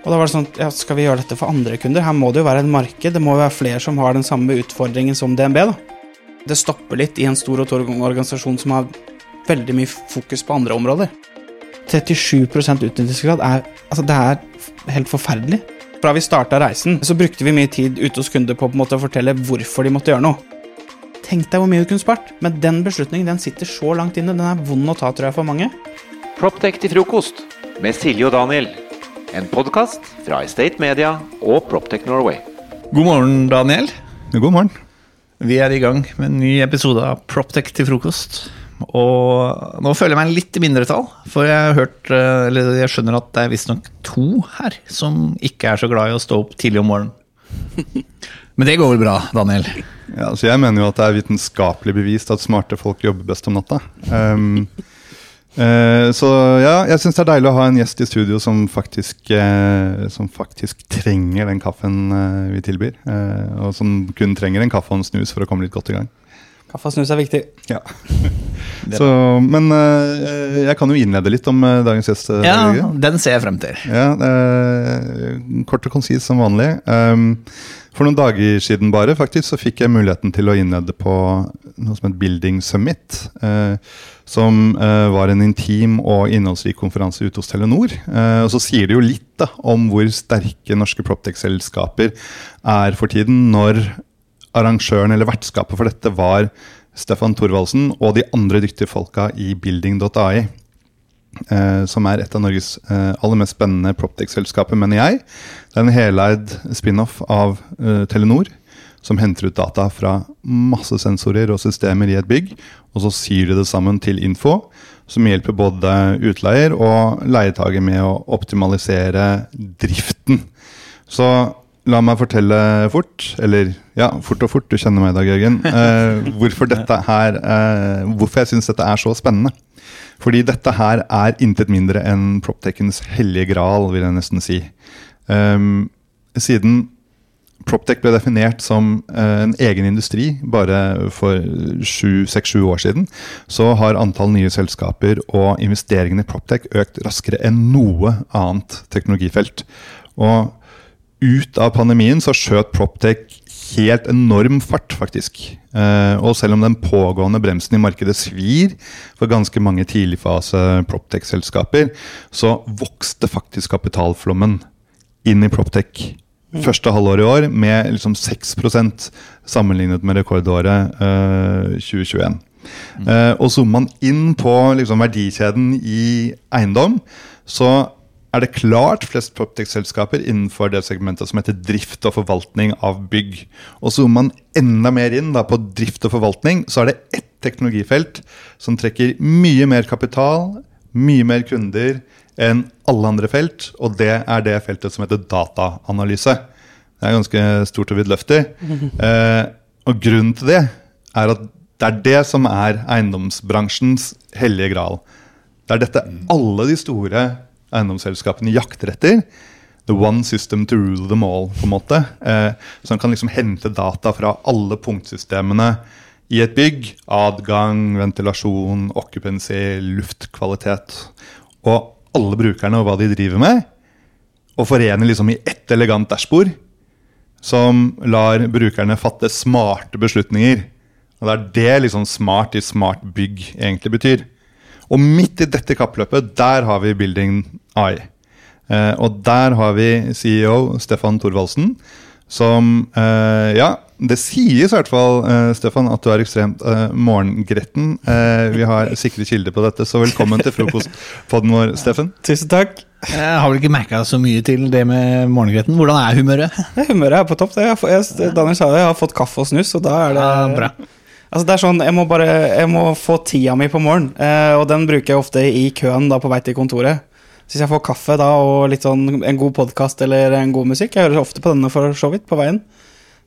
Og da var det sånn ja, Skal vi gjøre dette for andre kunder? Her må det jo være et marked. Det må jo være flere som har den samme utfordringen som DNB. da. Det stopper litt i en stor og tung organisasjon som har veldig mye fokus på andre områder. 37% utnyttelsesgrad er Altså, det er helt forferdelig. Fra vi starta reisen, så brukte vi mye tid ute hos kunder på, på en måte å fortelle hvorfor de måtte gjøre noe. Tenk deg hvor mye du kunne spart. Men den beslutningen den sitter så langt inne. Den er vond å ta, tror jeg, for mange. Proptech til frokost med Silje og Daniel. En podkast fra Estate Media og Proptech Norway. God morgen, Daniel. God morgen. Vi er i gang med en ny episode av Proptech til frokost. Og nå føler jeg meg litt i mindretall, for jeg har hørt, eh, eller jeg skjønner at det er visstnok to her som ikke er så glad i å stå opp tidlig om morgenen. Men det går vel bra, Daniel? Ja, altså jeg mener jo at det er vitenskapelig bevist at smarte folk jobber best om natta. Um, uh, så ja, jeg syns det er deilig å ha en gjest i studio som faktisk, uh, som faktisk trenger den kaffen uh, vi tilbyr. og som kun trenger en kaffe og en snus for å komme litt godt i gang. Kaffe og snus er viktig. Ja. Så, men jeg kan jo innlede litt om dagens gjest. Ja, den ser jeg frem til. Ja, Kort og konsis som vanlig. Um, for noen dager siden bare faktisk, så fikk jeg muligheten til å innlede på noe som het Building Summit. som var en intim og innholdsrik konferanse ute hos Telenor. og Så sier det jo litt da, om hvor sterke norske Proptech-selskaper er for tiden, når arrangøren eller vertskapet for dette var Stefan Thorvaldsen og de andre dyktige folka i Building.ai. Eh, som er et av Norges eh, aller mest spennende proptech-selskaper, mener jeg. Det er en heleid spin-off av eh, Telenor, som henter ut data fra masse sensorer og systemer i et bygg, og så syr de det sammen til info, som hjelper både utleier og leietager med å optimalisere driften. Så La meg fortelle fort, eller ja, fort og fort, du kjenner meg i dag, Jørgen, eh, hvorfor, her, eh, hvorfor jeg syns dette er så spennende. Fordi dette her er intet mindre enn Proptechens hellige gral, vil jeg nesten si. Um, siden Proptech ble definert som uh, en egen industri bare for seks-sju år siden, så har antall nye selskaper og investeringene i Proptech økt raskere enn noe annet teknologifelt. Og ut av pandemien så skjøt Proptech helt enorm fart, faktisk. Eh, og selv om den pågående bremsen i markedet svir for ganske mange tidligfase Proptech-selskaper, så vokste faktisk kapitalflommen inn i Proptech første halvår i år med liksom 6% sammenlignet med rekordåret eh, 2021. Mm. Eh, og zoomer man inn på liksom, verdikjeden i eiendom, så er det klart flest Proptech-selskaper innenfor det segmentet som heter drift og forvaltning av bygg. Og Zoomer man enda mer inn da, på drift og forvaltning, så er det ett teknologifelt som trekker mye mer kapital, mye mer kunder enn alle andre felt, og det er det feltet som heter dataanalyse. Det er ganske stort og vidløftig. Eh, og grunnen til det er at det er det som er eiendomsbransjens hellige gral. Det er dette alle de store eiendomsselskapene jakter etter. The one system to rule them all. på en måte. Eh, så kan liksom hente data fra alle punktsystemene i et bygg. Adgang, ventilasjon, occupancy, luftkvalitet. Og alle brukerne og hva de driver med. Og forener liksom i ett elegant dashbord som lar brukerne fatte smarte beslutninger. Og det er det liksom smart i smart bygg egentlig betyr. Og midt i dette kappløpet, der har vi Building AI. Eh, og der har vi CEO Stefan Thorvaldsen, som eh, Ja, det sies i hvert fall, eh, Stefan, at du er ekstremt eh, morgengretten. Eh, vi har sikre kilder på dette, så velkommen til frokostpodden vår, Steffen. Tusen takk. Jeg har vel ikke merka så mye til det med morgengretten. Hvordan er humøret? humøret er på topp. Jeg, jeg, Daniel sa det, jeg har fått kaffe og snus, og da er det ja, bra. Altså det er sånn, Jeg må bare, jeg må få tida mi på morgenen, eh, og den bruker jeg ofte i køen da på vei til kontoret. Så hvis jeg får kaffe da og litt sånn en god podkast eller en god musikk Jeg hører ofte på denne for så vidt på veien.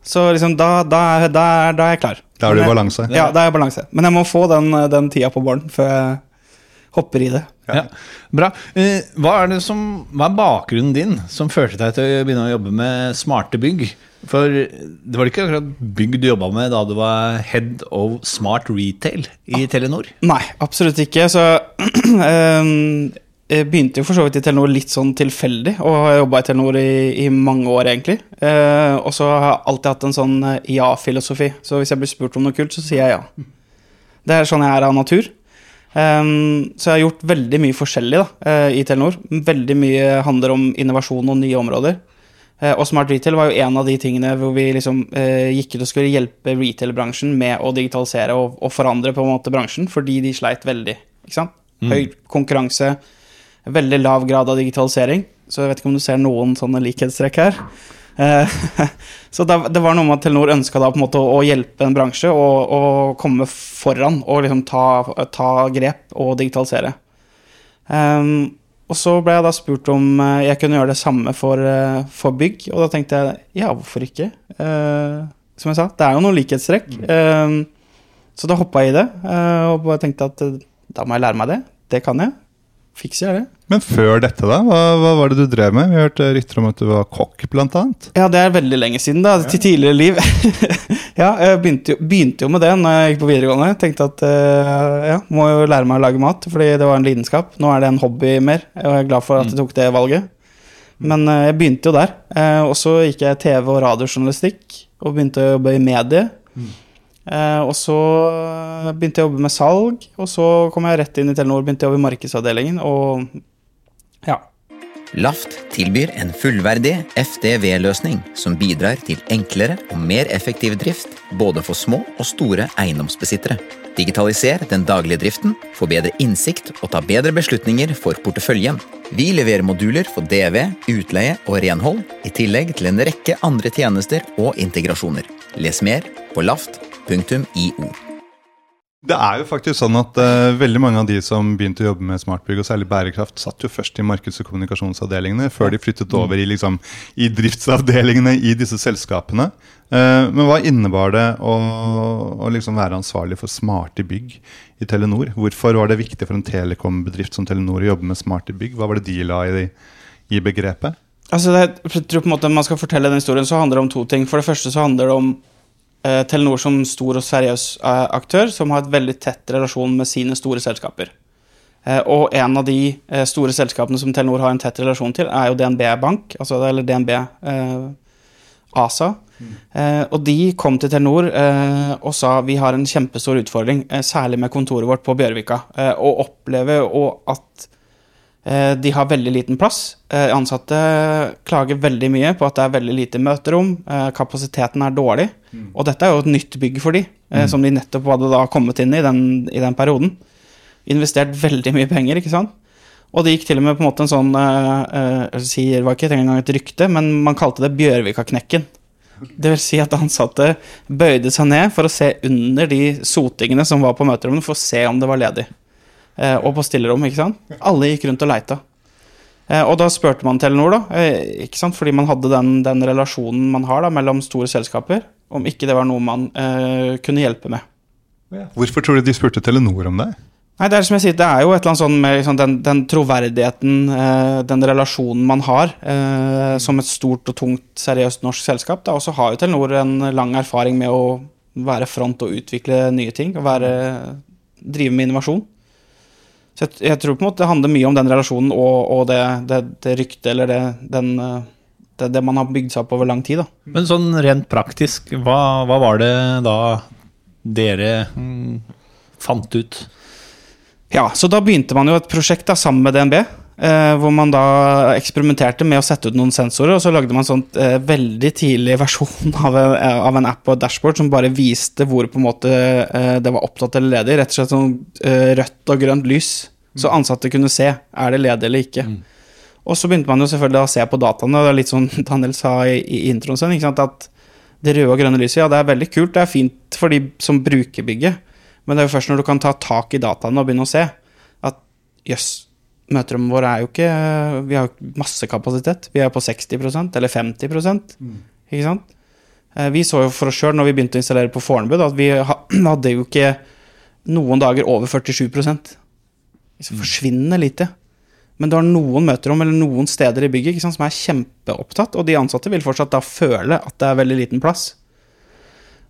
Så liksom da, da, da, da er jeg klar. Da er du i balanse? Ja, da er jeg balanse. Men jeg må få den, den tida på morgenen før jeg hopper i det. Ja. Bra. Eh, hva er, som, hva er bakgrunnen din som førte deg til å begynne å jobbe med smarte bygg? For det var ikke akkurat bygg du jobba med da du var head of smart retail i Telenor? Nei, absolutt ikke. Så um, eh, begynte jo for så vidt i Telenor litt sånn tilfeldig, og har jobba i Telenor i, i mange år, egentlig. Eh, og så har jeg alltid hatt en sånn eh, ja-filosofi. Så hvis jeg blir spurt om noe kult, så sier jeg ja. Det er sånn jeg er av natur. Um, så jeg har gjort veldig mye forskjellig da, uh, i Telenor. Veldig mye handler om innovasjon og nye områder. Uh, og Smart Retail var jo en av de tingene hvor vi liksom uh, gikk ut og skulle hjelpe retail-bransjen med å digitalisere og, og, forandre på en måte bransjen, fordi de sleit veldig. ikke sant? Mm. Høy konkurranse, veldig lav grad av digitalisering. Så jeg vet ikke om du ser noen sånne likhetstrekk her. Eh, så det, var noe med at Telenor ønska da på en måte å hjelpe en bransje og, og komme foran og liksom ta, ta grep og digitalisere. Um, og så ble jeg da spurt om eh, jeg kunne gjøre det samme for, for bygg, og da tenkte jeg ja, hvorfor ikke? Uh, som jeg sa, det er jo noen likhetstrekk. Um, så da hoppa jeg i det uh, og bare tenkte at da må jeg lære meg det. Det kan jeg. Fikser jeg det. Men før dette, da? Hva, hva, var det du drev med? Vi hørte rykter om at du var kokk, blant annet. Ja, det er veldig lenge siden, da. Til tidligere liv. ja, jeg begynte jo, begynte jo, med det når jeg gikk på videregående. Tenkte at uh, ja, må jo lære meg å lage mat, fordi det var en lidenskap. Nå er det en hobby mer, og jeg er glad for at jeg tok det valget. Men uh, jeg begynte jo der. Uh, og så gikk jeg TV- og radiojournalistikk, og begynte å jobbe i medie. Mm. Eh, og så begynte jeg å jobbe med salg, og så kom jeg rett inn i Telenor, begynte å jobbe i markedsavdelingen, og ja. Laft tilbyr en fullverdig FDV-løsning som bidrar til enklere og mer effektiv drift både for små og store eiendomsbesittere. Digitaliser den daglige driften, få bedre innsikt og ta bedre beslutninger for porteføljen. Vi leverer moduler for DV, utleie og renhold, i tillegg til en rekke andre tjenester og integrasjoner. Les mer på laft.io. Det er jo faktisk sånn at uh, veldig mange av de som begynte å jobbe med smartbygg, og særlig bærekraft, satt jo først i markeds- og kommunikasjonsavdelingene før de flyttet over i, liksom, i driftsavdelingene i disse selskapene. Uh, men hva innebar det å, å liksom være ansvarlig for smarte bygg i Telenor? Hvorfor var det viktig for en telekombedrift som Telenor å jobbe med smarte bygg? Hva var det de la i, i begrepet? Altså, det, jeg tror på en måte man skal fortelle den historien, så handler det om to ting. For det første så handler det om eh, Telenor som stor og seriøs eh, aktør, som har et veldig tett relasjon med sine store selskaper. Eh, og en av de eh, store selskapene som Telenor har en tett relasjon til, er jo DNB Bank, altså, eller DNB eh, ASA. Mm. og de kom til Telenor og sa vi har en kjempestor utfordring, særlig med kontoret vårt på Bjørvika, og opplever at Eh, de har veldig liten plass. Eh, ansatte klager veldig mye på at det er veldig lite møterom. Eh, kapasiteten er dårlig. Mm. Og dette er jo et nytt bygg for de, mm. som de nettopp hadde da kommet inn i den, i den, perioden. Investert veldig mye penger, ikke sant. Og det gikk til og med på en måte en sånn uh, sier, var ikke engang et rykte, men man kalte det Bjørvika-knekken. Det vil si at ansatte bøyde seg ned for å se under de sotingene som var på møterommene, for å se om det var ledig. Eh, og på stillerom. ikke sant? Alle gikk rundt og leita. Eh, og da spurte man Telenor, da, eh, ikke sant? fordi man hadde den, den relasjonen man har da, mellom store selskaper, om ikke det var noe man eh, kunne hjelpe med. Hvorfor tror du de spurte Telenor om det? Nei, Det er som jeg sier, det er jo et eller annet sånn med liksom, den, den, troverdigheten, eh, den relasjonen man har eh, som et stort og tungt, seriøst norsk selskap. Og så har jo Telenor en lang erfaring med å være front og utvikle nye ting. og være, drive med innovasjon. Så jeg, jeg, tror på en måte det handler mye om den relasjonen og, og det, det, det ryktet eller det, den, det, det, man har bygd seg opp over lang tid. Da. Men sånn rent praktisk, hva, hva var det da dere mm, fant ut? Ja, så da begynte man jo et prosjekt da, sammen med DNB. Eh, hvor man da eksperimenterte med å sette ut noen sensorer, og så lagde man en eh, veldig tidlig versjon av en, av en, app og et dashboard som bare viste hvor på en måte eh, det var opptatt eller ledig. Rett og slett sånn eh, rødt og grønt lys, så mm. ansatte kunne se er det ledig eller ikke. Mm. Og så begynte man jo selvfølgelig å se på dataene, det er litt sånn Daniel sa i, i introen sin, at det røde og grønne lyset, ja, det er veldig kult, det er fint for de som bruker bygget, men det er jo først når du kan ta tak i dataene og begynne å se at jøss, yes, møterommet vårt er jo ikke Vi har masse kapasitet. Vi er på 60% eller 50 mm. ikke sant? Eh, vi så jo for oss sjøl når vi begynte å installere på Fornebu, at vi hadde jo ikke noen dager over 47% liksom Forsvinnende lite. Men det var noen møterom eller noen steder i bygget sant, som er kjempeopptatt, og de ansatte vil fortsatt da føle at det er veldig liten plass.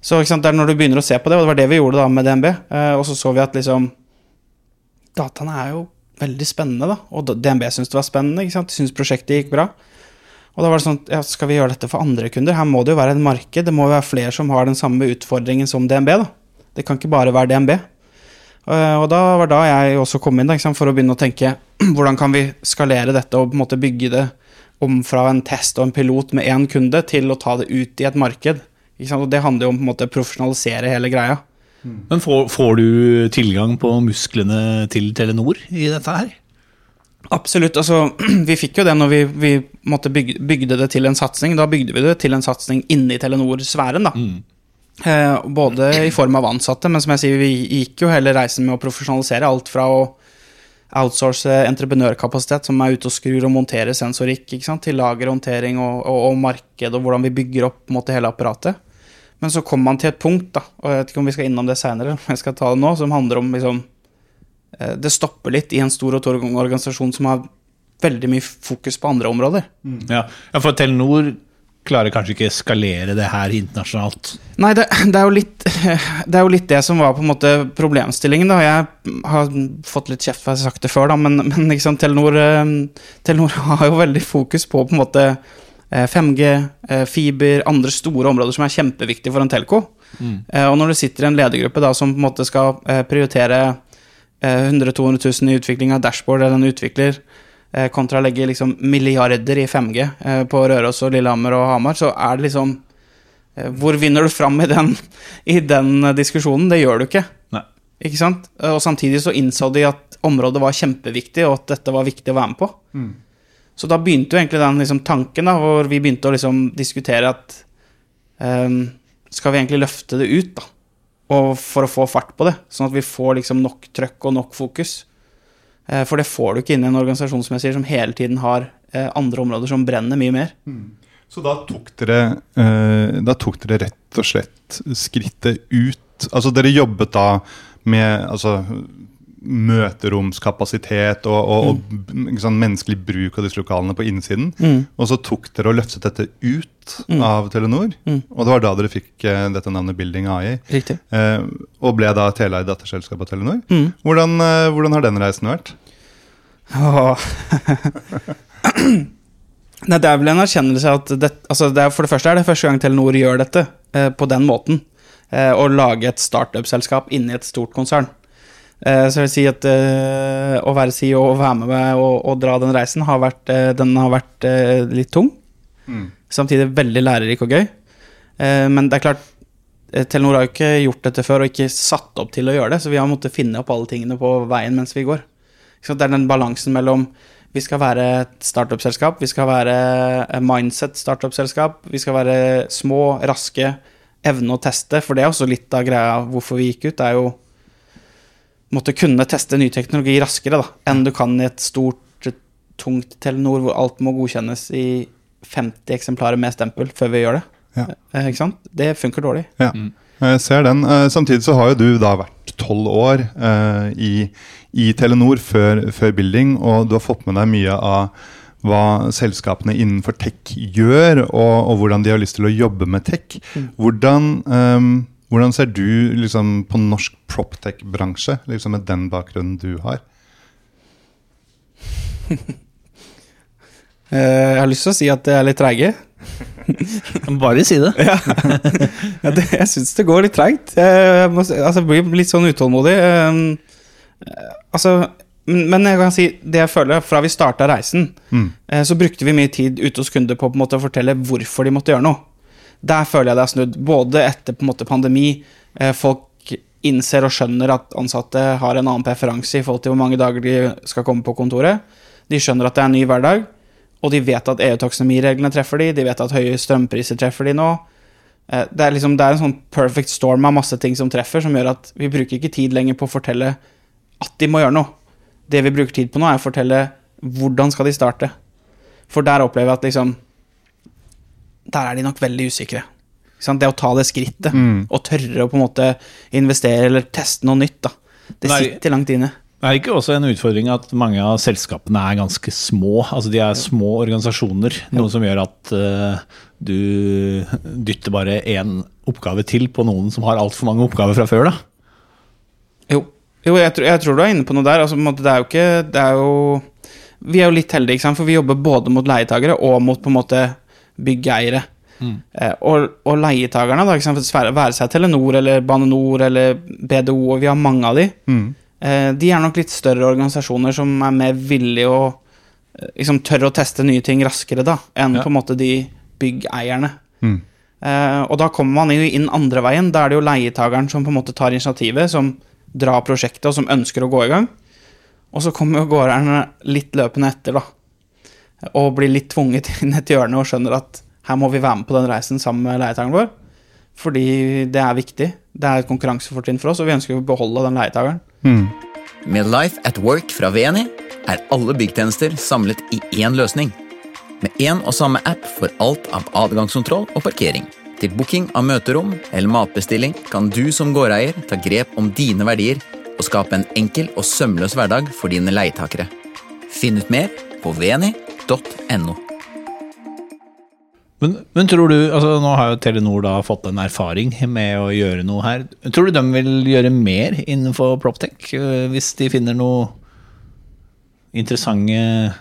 Så sant, det er når du begynner å se på det, og det var det vi gjorde da med DNB, eh, og så så vi at liksom Dataene er jo veldig spennende, da. Og DNB syntes det var spennende, ikke sant. De syntes prosjektet gikk bra. Og da var det sånn ja, skal vi gjøre dette for andre kunder? Her må det jo være et marked. Det må jo være flere som har den samme utfordringen som DNB, da. Det kan ikke bare være DNB. Eh, og da var da jeg også kom inn, da, sant? for å begynne å tenke hvordan kan vi skalere dette og på en måte bygge det om fra en test og en pilot med én kunde til å ta det ut i et marked. Og det handler jo om på en måte å profesjonalisere hele greia. Men får, får du tilgang på musklene til Telenor i dette her? Absolutt. altså Vi fikk jo det når vi, vi bygge, bygde det til en satsing. Da bygde vi det til en satsing inni Telenor-sfæren. da. Eh, både i form av ansatte, men som jeg sier, vi gikk jo hele reisen med å profesjonalisere alt fra å outsource entreprenørkapasitet, som er ute og skrur og monterer sensorikk, til lagerhåndtering og, og, og, marked, og hvordan vi bygger opp måte, hele apparatet. Men så kommer man til et punkt, da, og jeg vet ikke om vi skal innom det seinere, men jeg skal ta det nå, som handler om liksom eh, Det stopper litt i en stor og tung organisasjon som har veldig mye fokus på andre områder. Ja, ja for Telenor klarer kanskje ikke skalere det her internasjonalt? Nei, det, det, er litt, det, er jo litt, det som var på en måte problemstillingen. da. Jeg har fått litt kjeft for jeg har sagt det før, da, men, men liksom, Telenor, Telenor, har jo veldig fokus på på en måte 5G, fiber, andre store områder som er kjempeviktige for en telco. Mm. Og når det sitter en ledergruppe da, som på en måte skal prioritere 100 000-200 000 i utvikling av dashboard eller en utvikler, kontra å legge liksom milliarder i 5G på Røros og Lillehammer og Hamar, så er det liksom Hvor vinner du fram i den, i den diskusjonen? Det gjør du ikke. Nei. Ikke sant? Og samtidig så innså de at området var kjempeviktig, og at dette var viktig å være med på. Mm. Så da begynte jo egentlig den liksom, tanken, da, hvor vi begynte å liksom, diskutere at um, Skal vi egentlig løfte det ut, da? Og for å få fart på det, sånn at vi får liksom, nok trøkk og nok fokus. Uh, for det får du ikke inn i en organisasjon som jeg sier, som hele tiden har uh, andre områder som brenner mye mer. Mm. Så da tok, dere, uh, da tok dere rett og slett skrittet ut Altså dere jobbet da med altså, møteromskapasitet og, og, mm. og sånn, menneskelig bruk av disse lokalene på innsiden. Mm. Og så tok dere og løftet dette ut mm. av Telenor. Mm. Og det var da dere fikk uh, dette navnet Building AI. Riktig. Uh, og ble da teleid datterselskap av Telenor. Mm. Hvordan, uh, hvordan, har den reisen vært? Oh. Nei, det er vel en erkjennelse at det, altså det er, For det første er det første gang Telenor gjør dette på den måten. Å lage et startup-selskap inni et stort konsern. Eh, så jeg vil si at uh, å være CEO og være med meg og, og dra den reisen, har vært, uh, den har vært litt tung. Mm. Samtidig veldig lærerik og gøy. men det er klart, Telenor har jo ikke gjort dette før og ikke satt opp til å gjøre det, så vi har måttet finne opp alle tingene på veien mens vi går. Så det er den balansen mellom vi skal være et startup-selskap, vi skal være et mindset-startup-selskap, vi skal være små, raske, evne å teste, for det er også litt av greia hvorfor vi gikk ut. det er jo måtte kunne teste ny teknologi raskere da, enn du kan i et stort, tungt Telenor hvor alt må godkjennes i 50 eksemplarer med stempel før vi gjør det. Ja. Eh, ikke sant? Det funker dårlig. Ja. Mm. Jeg ser den. Eh, samtidig så har jo du da vært tolv år eh, i, i, Telenor før, før, Building, og du har fått med deg mye av hva selskapene innenfor tech gjør, og, og hvordan de har lyst til å jobbe med tech. Mm. Hvordan um, hvordan ser du liksom, på norsk proptech-bransje, liksom med den bakgrunnen du har? Eh, jeg har lyst til å si at det er litt treige. Bare si det. ja. ja det, jeg syns det går litt treigt. Jeg, altså, blir litt sånn utålmodig. Uh, altså, men jeg kan si det jeg føler fra vi starta reisen, mm. uh, så brukte vi mye tid ute hos kunder på, på måte, å fortelle hvorfor de måtte gjøre noe. Der føler jeg det er snudd. Både etter på en måte pandemi, eh, folk innser og skjønner at ansatte har en annen preferanse i forhold til hvor mange dager de skal komme på kontoret. De skjønner at det er en ny hverdag, og de vet at EU-taksonomireglene treffer de, de vet at høye strømpriser treffer de nå. Eh, det er, liksom, det er en sånn perfect storm av masse ting som treffer, som gjør at vi bruker ikke tid lenger på å fortelle at de må gjøre noe. Det vi bruker tid på nå, er å fortelle hvordan skal de starte. For der opplever jeg at liksom der er de nok veldig usikre. Det å ta det skrittet, mm. og tørre å på en måte investere eller teste noe nytt, da. det Nei, sitter langt inne. Det er ikke også en utfordring at mange av selskapene er ganske små? Altså De er små organisasjoner, noe som gjør at uh, du dytter bare én oppgave til på noen som har altfor mange oppgaver fra før? da? Jo, Jo, jeg, tror- jeg tror du er inne på noe der. Altså, det er jo ikke Det er jo Vi er jo litt heldige, for vi jobber både mot leietagere og mot på en måte byggeiere. Eh, og, og leietagerne, da, være seg Telenor eller Bane Nor eller BDO, og vi har mange av de, Mm. eh, de er nok litt større organisasjoner som er mer villige å eh, liksom tørre å teste nye ting raskere da, enn Ja. på en måte de byggeierne. Mm. Eh, og da kommer man inn andre veien. Da er det jo leietageren som på en måte tar initiativet, som drar prosjektet, og som ønsker å gå i gang. Og så kommer jo gårderne litt løpende etter, da. Og blir litt tvunget inn et hjørne og skjønner at her må vi være med på den reisen sammen med leietageren vår. Fordi det er viktig. Det er et konkurransefortrinn for oss, og vi ønsker å beholde den leietageren. Mm. Med Life at Work fra VNI er alle byggtjenester samlet i én løsning. Med én og samme app for alt av adgangskontroll og parkering. Til booking av møterom eller matbestilling kan du som gårdeier ta grep om dine verdier og skape en enkel og sømløs hverdag for dine leietakere. Finn ut mer på vni.no. Men, men tror du, altså Nå har jo Telenor da fått en erfaring med å gjøre noe her. Tror du de vil gjøre mer innenfor Proptech øh, hvis de finner noe interessante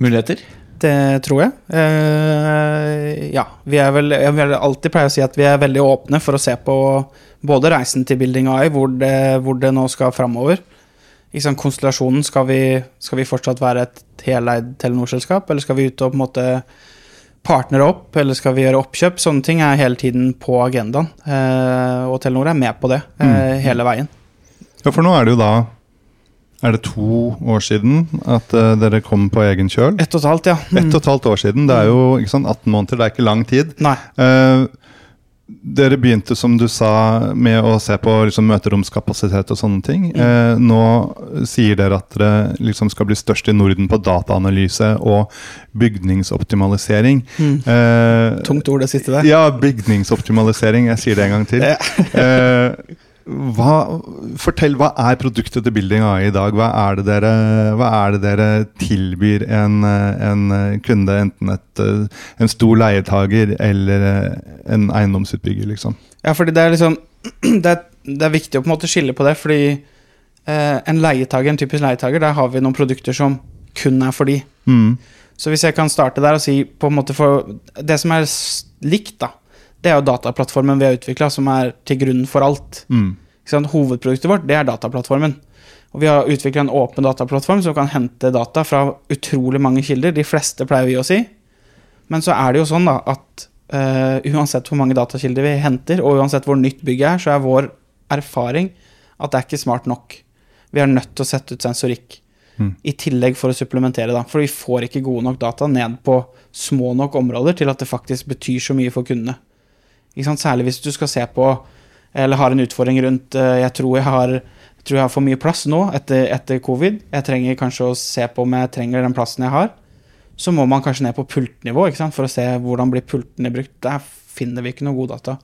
muligheter? Det tror jeg. Uh, ja. Vi er vel Jeg vil alltid pleie å si at vi er veldig åpne for å se på både reisen til Building AI, hvor det, hvor det nå skal framover. Sånn konstellasjonen, skal vi, skal vi fortsatt være et heleid Telenor-selskap, eller skal vi ut og på en måte partnere opp, eller skal vi gjøre oppkjøp? Sånne ting er hele tiden på agendaen, eh, og Telenor er med på det eh, hele veien. Ja, for nå er det jo da Er det to år siden at uh, dere kom på egen kjøl? Ett og et halvt, ja. Mm. Ett og et halvt år siden. Det er jo ikke sant, 18 måneder, det er ikke lang tid. Nei. Eh, dere begynte, som du sa, med å se på liksom, møteromskapasitet og sånne ting. Eh, nå sier dere at dere liksom skal bli størst i Norden på dataanalyse og bygningsoptimalisering. Eh, Tungt ord, det siste der. ja, bygningsoptimalisering. Jeg sier det en gang til. Eh, hva, fortell, hva er produktet til Building AI i dag? Hva er det dere, er det dere tilbyr en, en kunde, enten et, en stor leietager eller eh, en eiendomsutbygger, liksom? Ja, fordi det er liksom Det er, det er viktig å på en måte skille på det, fordi eh, en leietager, en typisk leietager, der har vi noen produkter som kun er for de. Mm. Så hvis jeg kan starte der og si på en måte for Det som er likt, da, det er jo dataplattformen vi har utvikla, som er til grunn for alt. Mm. Hovedproduktet vårt, det er dataplattformen. Og vi har utvikla en åpen dataplattform som kan hente data fra utrolig mange kilder. De fleste, pleier vi å si. Men så er det jo sånn da at uh, uansett hvor mange datakilder vi henter, og uansett hvor nytt bygget er, så er vår erfaring at det er ikke smart nok. Vi er nødt til å sette ut sensorikk i tillegg for å supplementere, da. For vi får ikke gode nok data ned på små nok områder til at det faktisk betyr så mye for kundene. Særlig hvis du skal se på eller har en utfordring rundt eh, Jeg tror jeg har, tror jeg har for mye plass nå etter, etter covid. Jeg trenger kanskje å se på om jeg trenger den plassen jeg har. Så må man kanskje ned på pultnivå for å se hvordan blir pultene brukt. Der finner vi ikke noe god data.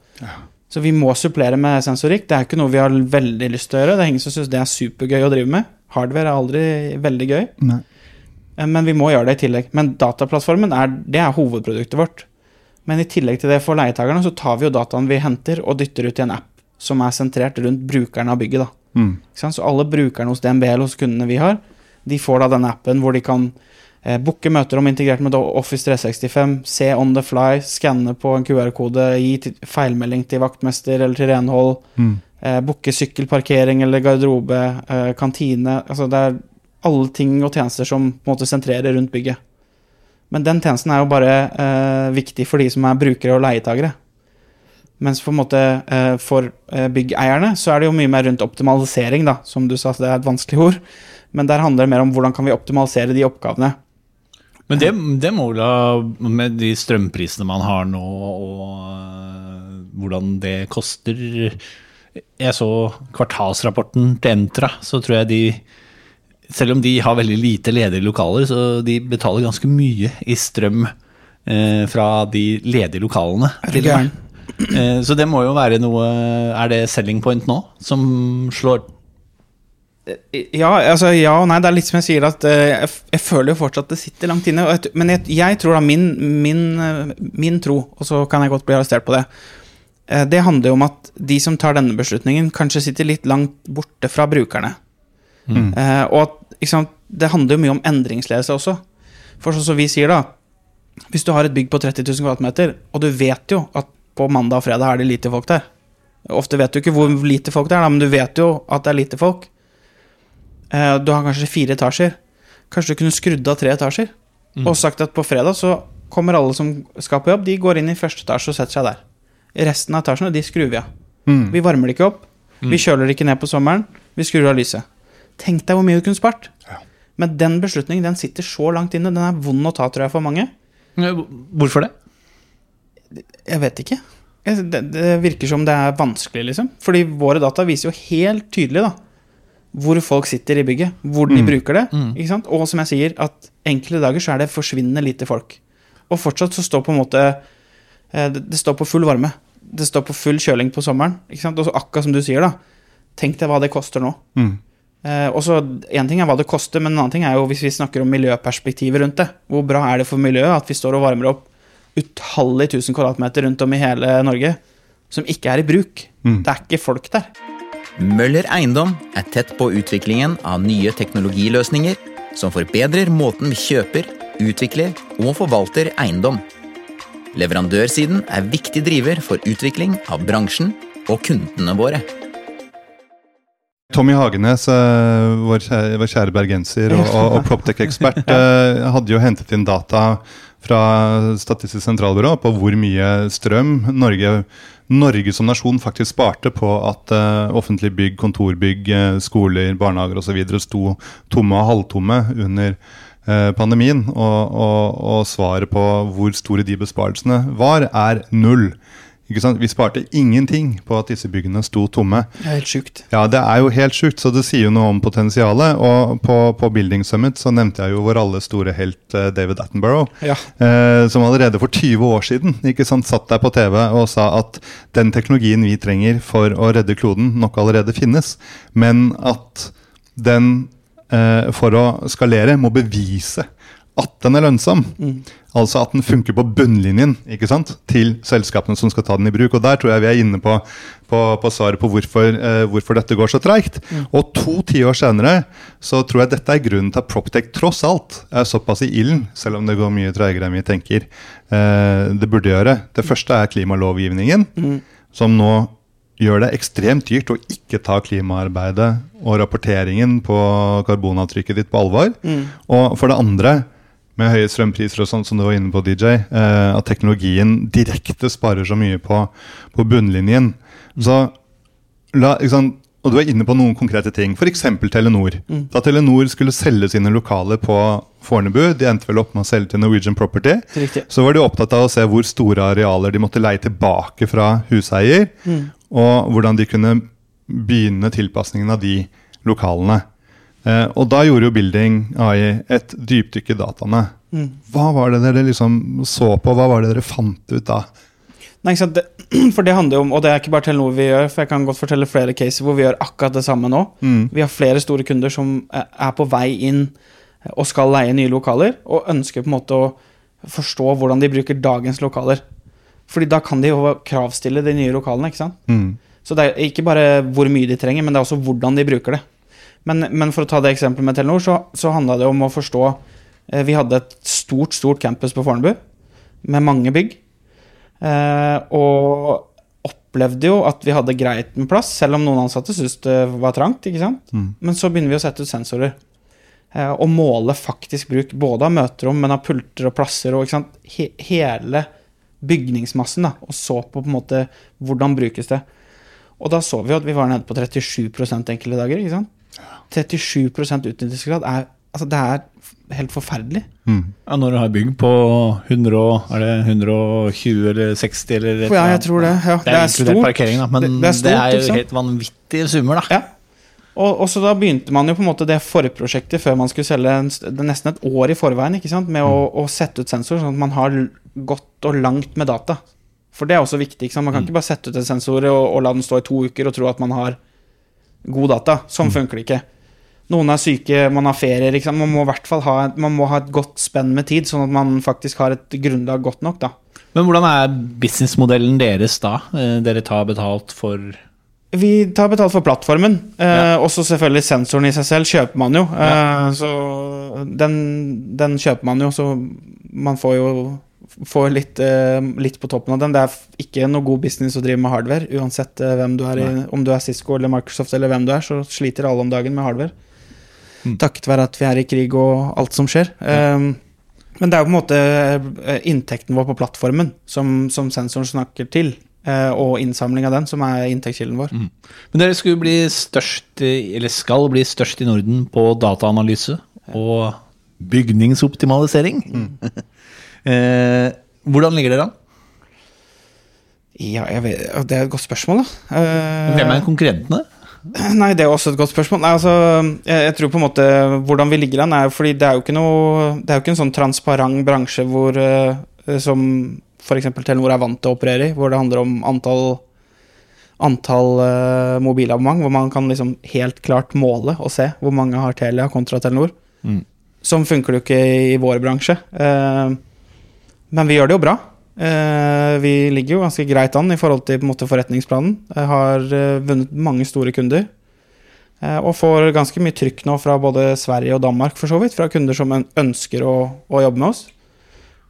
Så vi må supplere med sensorikk. Det er ikke noe vi har veldig lyst til å gjøre. Det er ingen som syns det er supergøy å drive med. Hardware er aldri veldig gøy. Nei. Eh, Men vi må gjøre det i tillegg. Men dataplattformen er, det er hovedproduktet vårt. Men i tillegg til det for leietakerne så tar vi jo dataen vi henter og dytter ut i en app som er sentrert rundt brukerne av bygget. da. Mm. Så alle brukerne hos DNB eller hos kundene vi har, de får da denne appen hvor de kan eh, booke møter om integrert med Office 365, se on the fly, skanne på en QR-kode, gi feilmelding til vaktmester eller til renhold, Mm. eh, booke sykkelparkering eller garderobe, eh, kantine Altså det er alle ting og tjenester som på en måte sentrerer rundt bygget. Men den tjenesten er jo bare eh, viktig for de som er brukere og leietagere. Mens for, eh, for eh, byggeierne så er det jo mye mer rundt optimalisering, da. Som du sa, det er et vanskelig ord. Men der handler det mer om hvordan kan vi optimalisere de oppgavene. Men det, det må da, med de strømprisene man har nå, og øh, hvordan det koster Jeg så kvartalsrapporten til Entra, så tror jeg de Selv om de har veldig lite ledige lokaler, så de betaler ganske mye i strøm eh, fra de ledige lokalene. Til og Eh, så det må jo være noe Er det selling point nå som slår Ja, altså, ja og nei. Det er litt som jeg sier, at eh, jeg, føler jo fortsatt det sitter langt inne. Men jeg, jeg tror da min, min, eh, min tro, og så kan jeg godt bli arrestert på det Eh, Det handler jo om at de som tar denne beslutningen, kanskje sitter litt langt borte fra brukerne. Eh, og at, sant, det handler jo mye om endringsledelse også. For sånn som vi sier, da. Hvis du har et bygg på 30 000 kvm, og du vet jo at på mandag og fredag er det lite folk der. Ofte vet du ikke hvor lite folk det er, da, men du vet jo at det er lite folk. Eh, du har kanskje fire etasjer. Kanskje du kunne skrudd av tre etasjer. Og sagt at på fredag så kommer alle som skal på jobb, de går inn i første etasje og setter seg der. Resten av etasjene de skrur vi av. Vi varmer det ikke opp. Vi kjøler det ikke ned på sommeren. Vi skrur av lyset. Tenk deg hvor mye du kunne spart. Men den beslutningen den sitter så langt inne. Den er vond å ta, tror jeg, for mange. Hvorfor det? Jeg vet ikke. Det, det virker som det er vanskelig, liksom. Fordi våre data viser jo helt tydelig da hvor folk sitter i bygget, hvor de bruker det. Ikke sant? Og som jeg sier, at enkelte dager så er det forsvinnende lite folk. Og fortsatt så står på en måte eh, Det, det står på full varme. Det står på full kjøling på sommeren. Ikke sant? Og så akkurat som du sier, da. Tenk deg hva det koster nå. Mm. Eh, og så Én ting er hva det koster, men en annen ting er jo hvis vi snakker om miljøperspektivet rundt det. Hvor bra er det for miljøet at vi står og varmer opp utallige tusen kvadratmeter rundt om i hele Norge som ikke er i bruk? Mm. Det er ikke folk der. Møller Eiendom er tett på utviklingen av nye teknologiløsninger som forbedrer måten vi kjøper, utvikler og forvalter eiendom. Leverandørsiden er viktig driver for utvikling av bransjen og kundene våre. Tommy Hagenes, eh, vår kjære, vår kjære bergenser og, og, og Proptech-ekspert, eh, hadde jo hentet inn data fra Statistisk sentralbyrå på hvor mye strøm Norge, Norge som nasjon faktisk sparte på at eh, offentlige bygg, kontorbygg, skoler, barnehager osv. sto tomme og halvtomme under pandemien. Og, og, og svaret på hvor store de besparelsene var, er null. Vi sparte ingenting på at disse byggene sto tomme. Det er helt sjukt. Ja, det er jo helt sjukt, så det sier jo noe om potensialet. Og på, på Building Summit så nevnte jeg jo vår alles store helt eh, David Attenborough. Ja. Eh, som allerede for 20 år siden ikke sant, satt der på TV og sa at den teknologien vi trenger for å redde kloden, nok allerede finnes. Men at den eh, for å skalere må bevise at den er lønnsom. Altså at den funker på bunnlinjen ikke sant? til selskapene som skal ta den i bruk. Og Der tror jeg vi er inne på, på, på svaret på hvorfor, eh, hvorfor dette går så treigt. Og to tiår senere så tror jeg dette er grunnen til at Proptech tross alt er såpass i ilden, selv om det går mye treigere enn vi tenker eh, det burde gjøre. Det første er klimalovgivningen, som nå gjør det ekstremt dyrt å ikke ta klimaarbeidet og rapporteringen på karbonavtrykket ditt på alvor. Og for det andre, med høye strømpriser og sånn som du var inne på, DJ, eh, at teknologien direkte sparer så mye på, på bunnlinjen. Så la, og du er inne på noen konkrete ting, f.eks. Telenor. Da Telenor skulle selge sine lokaler på Fornebu, de endte vel opp med å selge til Norwegian Property, Riktig. så var de opptatt av å se hvor store arealer de måtte leie tilbake fra huseier, og hvordan de kunne begynne tilpasningen av de lokalene. Eh, og da gjorde jo Building AI et dypdykk i dataene. Hva var det dere liksom så på? Hva var det dere fant ut da? Nei, ikke sant? Det, for det handler jo om, og det er ikke bare Telenor vi gjør, for jeg kan godt fortelle flere caser hvor vi gjør akkurat det samme nå. Vi har flere store kunder som er på vei inn eh, og skal leie nye lokaler, og ønsker på en måte å forstå hvordan de bruker dagens lokaler. Fordi da kan de jo kravstille de nye lokalene, ikke sant. Mm. Så det er ikke bare hvor mye de trenger, men det er også hvordan de bruker det. Men, men for å ta det eksempelet med Telenor, så, så handla det om å forstå eh, Vi hadde et stort, stort campus på Fornebu med mange bygg. Eh, og opplevde jo at vi hadde greit med plass, selv om noen ansatte syntes det var trangt. ikke sant? Men så begynner vi å sette ut sensorer. Eh, og måle faktisk bruk både av møterom, men av pulter og plasser og ikke sant? He hele bygningsmassen. da, Og så på, på en måte hvordan brukes det. Og da så vi at vi var nede på 37 enkelte dager. ikke sant? 37% utnyttelsesgrad er, altså det er helt forferdelig. Ja, når du har bygg på 100, er det 120 eller 60 eller et Ja, jeg tror det. Ja, Det er stort parkering, da, men Det- det, det er stort, er jo helt vanvittige summer, da. Ja. Og, og så da begynte man jo på en måte det forprosjektet før man skulle selge en, det er nesten et år i forveien ikke sant? med å, å sette ut sensor, sånn at man har gått godt og langt med data. For det er også viktig. ikke sant? Man kan ikke bare sette ut en sensor og, og la den stå i to uker og tro at man har god data. Sånn funker det ikke. Noen er syke, man har ferie. Liksom. Man må i hvert fall ha, ha et godt spenn med tid, sånn at man faktisk har et grunnlag godt nok. da. Men hvordan er businessmodellen deres da? Eh, Dere tar betalt for Vi tar betalt for plattformen. Eh, Også selvfølgelig sensoren i seg selv kjøper man jo. Eh, Så den, den kjøper man jo, så man får jo får litt, eh, litt på toppen av den. Det er ikke noe god business å drive med hardware. Uansett eh, hvem du er i, om du er Cisco eller Microsoft eller hvem du er, så sliter alle om dagen med hardware. Takket være at vi er i krig og alt som skjer. Eh, men det er jo på en måte eh, inntekten vår på plattformen som, som sensoren snakker til, og innsamling av den, som er inntektskilden vår. Men dere skulle bli størst, eller skal bli størst i Norden på dataanalyse og bygningsoptimalisering. Eh, hvordan ligger dere an? Ja, vet, det er et godt spørsmål, da. Eh, Hvem er konkurrentene? Nei, det er også et godt spørsmål. Nei, altså, jeg, jeg tror på en måte Hvordan vi ligger an, er fordi det er jo ikke noe Det er jo ikke en sånn transparent bransje hvor eh, som f.eks. Telenor er vant til å operere i, hvor det handler om antall antall uh, mobilabonnement, hvor man kan liksom helt klart måle og se hvor mange har Telia kontra Telenor. Mm. Sånn funker det jo ikke i vår bransje. Eh, men vi gjør det jo bra. Eh, vi ligger jo ganske greit an i forhold til måte, forretningsplanen. Jeg har eh, vunnet mange store kunder. eh, og får ganske mye trykk nå fra både Sverige og Danmark, for så vidt. Fra kunder som ønsker å, å jobbe med oss.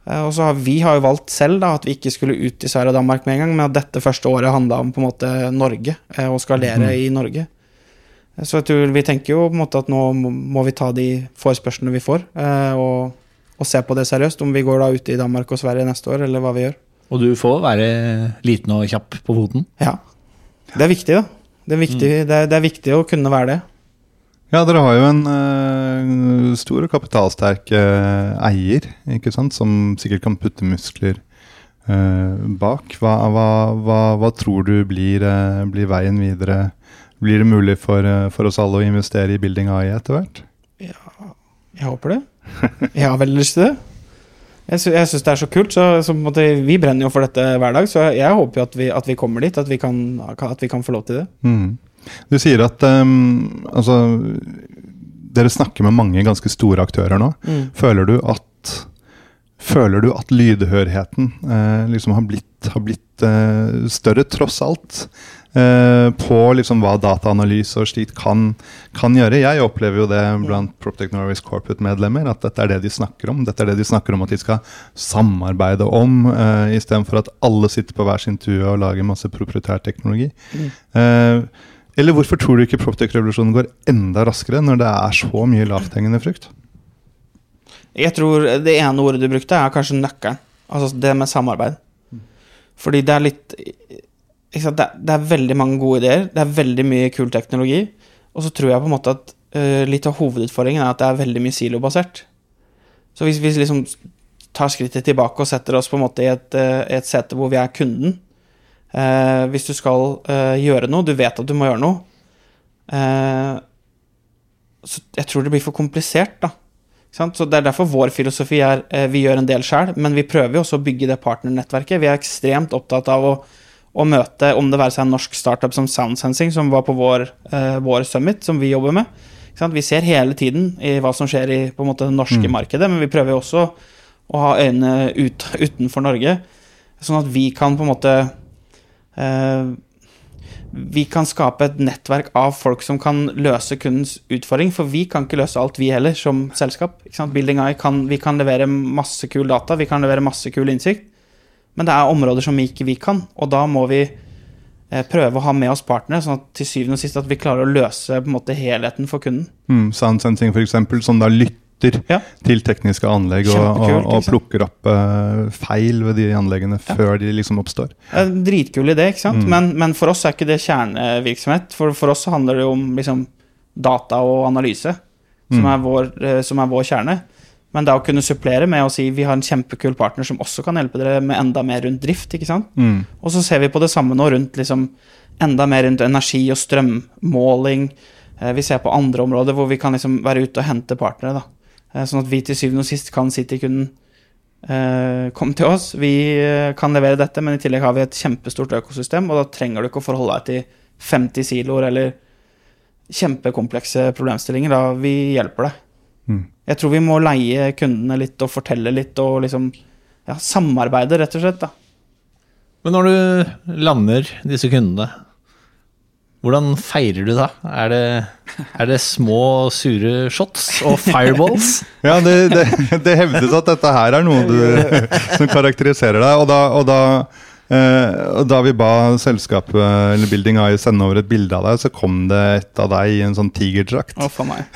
Og så har vi har jo valgt selv da, at vi ikke skulle ut i Sverige og Danmark med en gang, men at dette første året handla om på en måte Norge, og skalere i Norge. Så jeg tror vi tenker jo på en måte at nå må- vi ta de forespørslene vi får, og, og se på det seriøst. Om vi går da ute i Danmark og Sverige neste år, eller hva vi gjør. Og du får være liten og kjapp på foten. Ja. Det er viktig, da. Det er viktig, det er, det er viktig å kunne være det. Ja, dere har jo en uh, stor og kapitalsterk uh, eier, ikke sant, som sikkert kan putte muskler uh, bak. Hva, hva, hva, hva tror du blir, blir veien videre? Blir det mulig for, for oss alle å investere i Building AI etter hvert? Jeg håper det. Jeg har veldig lyst til det. Jeg, jeg syns det er så kult. Så, så måte, vi brenner jo for dette hver dag, så jeg håper jo at vi, at vi kommer dit. At vi, kan, at vi kan få lov til det. Mm. Du sier at um, altså, dere snakker med mange ganske store aktører nå. Føler du at Føler du at lydhørheten eh, liksom har blitt, har blitt eh, større, tross alt? Eh, på liksom hva dataanalyse og slikt kan, kan gjøre. Jeg opplever jo det blant Proptech Norway's corporate-medlemmer, at dette er det de snakker om. Dette er det de snakker om at de skal samarbeide om, uh, istedenfor at alle sitter på hver sin tue og lager masse proprietær teknologi. Eh, eller hvorfor tror du ikke Proptech-revolusjonen går enda raskere når det er så mye lavthengende frukt? Jeg tror det ene ordet du brukte, er kanskje nøkkelen. Altså det med samarbeid. Fordi det er litt? Det, det er veldig mange gode ideer, det er veldig mye kul teknologi. Og så tror jeg på en måte at uh, litt av hovedutfordringen er at det er veldig mye silobasert. Så hvis vi liksom tar skrittet tilbake og setter oss på en måte i et, uh, et sete hvor vi er kunden uh, Hvis du skal gjøre noe, du vet at du må gjøre noe Så jeg tror det blir for komplisert, da. Så Det er derfor vår filosofi er vi gjør en del sjøl, men vi prøver jo også å bygge det partnernettverket. Vi er ekstremt opptatt av å, å møte, om det være seg en norsk startup som Soundsensing, som var på vår, eh, vår summit, som vi jobber med. Vi ser hele tiden i hva som skjer i på en måte, det norske markedet, men vi prøver også å ha øynene ut, utenfor Norge, sånn at vi kan på en måte eh, vi kan skape et nettverk av folk som kan løse kundens utfordring, for vi kan ikke løse alt, vi heller, som selskap. Building Eye kan, vi kan levere masse kul data, vi kan levere masse kul innsikt, men det er områder som ikke vi kan, og da må vi eh, prøve å ha med oss partnere, sånn at til syvende og sist at vi klarer å løse på en måte helheten for kunden. Mm, Sound Sensing f.eks., som da lytter Ja. til tekniske anlegg og, og, og plukker opp uh, feil ved de anleggene før de liksom oppstår. En dritkul idé, ikke sant? Men, men for oss er ikke det kjernevirksomhet. For, for oss handler det om liksom, data og analyse, som, er vår, eh, som er vår kjerne. Men det å kunne supplere med å si vi har en kjempekul partner som også kan hjelpe dere med enda mer rundt drift. ikke sant? Mm. Og så ser vi på det samme nå rundt liksom, enda mer rundt energi og strømmåling. Eh, Vi ser på andre områder hvor vi kan liksom være ute og hente partnere. da. Eh, Sånn at vi til syvende og sist kan si til kunden eh, Kom til oss, vi eh, kan levere dette, men i tillegg har vi et kjempestort økosystem, og da trenger du ikke å forholde deg til 50 siloer eller kjempekomplekse problemstillinger. Da vi hjelper deg. Mm. Jeg tror vi må leie kundene litt og fortelle litt og liksom ja, samarbeide, rett og slett. da. Men når du lander disse kundene, hvordan feirer du da? Er det, er det små, sure shots og fireballs? Ja, det, det, det hevdes at dette her er noe du, som karakteriserer deg. Og da, og da, eh, og da vi ba selskapet eller Building Eye sende over et bilde av deg, så kom det et av deg i en sånn tigerdrakt. Å, for meg.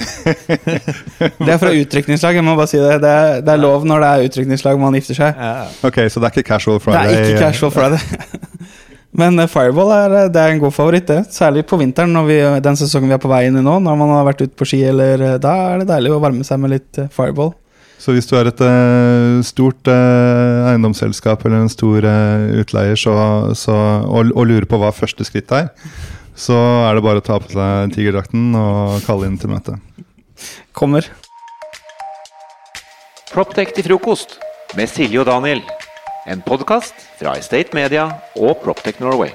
Det er fra utrykningslag, jeg må bare si det. Det er, det er lov når det er utrykningslag man gifter seg. Ok, Så det er ikke casual friday? Det er ikke casual Friday. Men eh, Fireball er, eh, det er en god favoritt, det. Særlig på vinteren, når vi, den sesongen vi er på vei inn i nå. Når man har vært ute på ski, eller Da er det deilig å varme seg med litt Fireball. Så hvis du er et uh, stort uh, eiendomsselskap eller en stor uh, utleier så, så, og, og lurer på hva første skritt er, så er det bare å ta på seg tigerdrakten og kalle inn til møte. Kommer. Proptech til frokost med Silje og Daniel. En podkast fra Estate Media og Proptech Norway.